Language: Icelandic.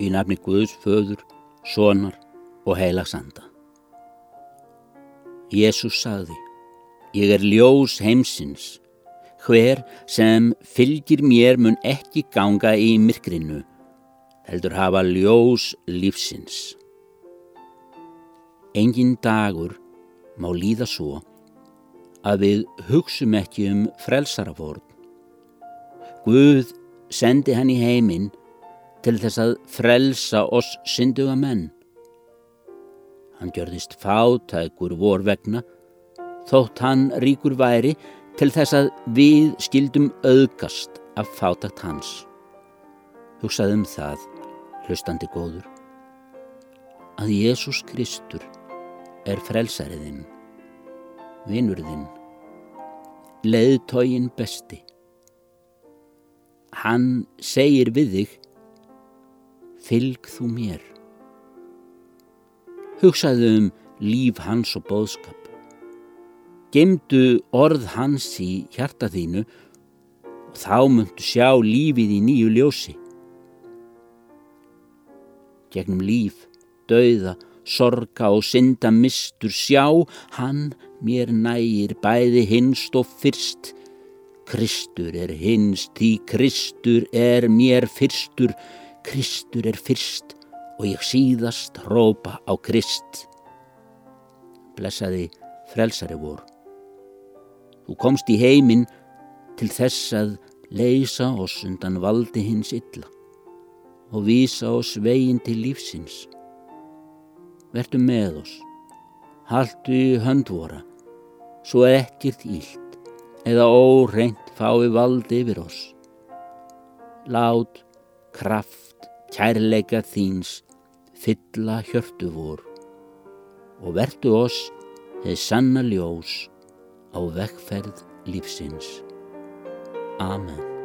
í nafni Guðs föður, sonar og heilagsanda. Jésús sagði, ég er ljós heimsins, hver sem fylgir mér mun ekki ganga í myrkrinu, heldur hafa ljós lífsins. Engin dagur má líða svo að við hugsum ekki um frelsarafórn. Guð sendi hann í heiminn til þess að frelsa oss synduga menn. Hann gjörðist fátækur vor vegna, þótt hann ríkur væri til þess að við skildum auðgast af fátækt hans. Hugsaðum það, hlustandi góður, að Jésús Kristur er frelsariðinn, vinurðinn, leiðtógin besti. Hann segir við þig, fylg þú mér. Hugsaðu um líf hans og bóðskap. Gemdu orð hans í hjarta þínu og þá myndu sjá lífið í nýju ljósi. Gegnum líf, dauða, sorga og synda mistur sjá, hann mér nægir bæði hinst og fyrst. Kristur er hinst, því Kristur er mér fyrstur, Kristur er fyrst og ég síðast rópa á Krist. Blessaði frelsari vor. Þú komst í heiminn til þess að leysa oss undan valdi hins illa og vísa oss veginn til lífsins. Vertu með oss, haldu höndvora, svo ekkert ílt eða óreint fái valdi yfir oss. Lát, kraft, kærleika þíns fylla hjörtu vor og vertu oss hefði sanna ljós á vekkferð lífsins. Amen.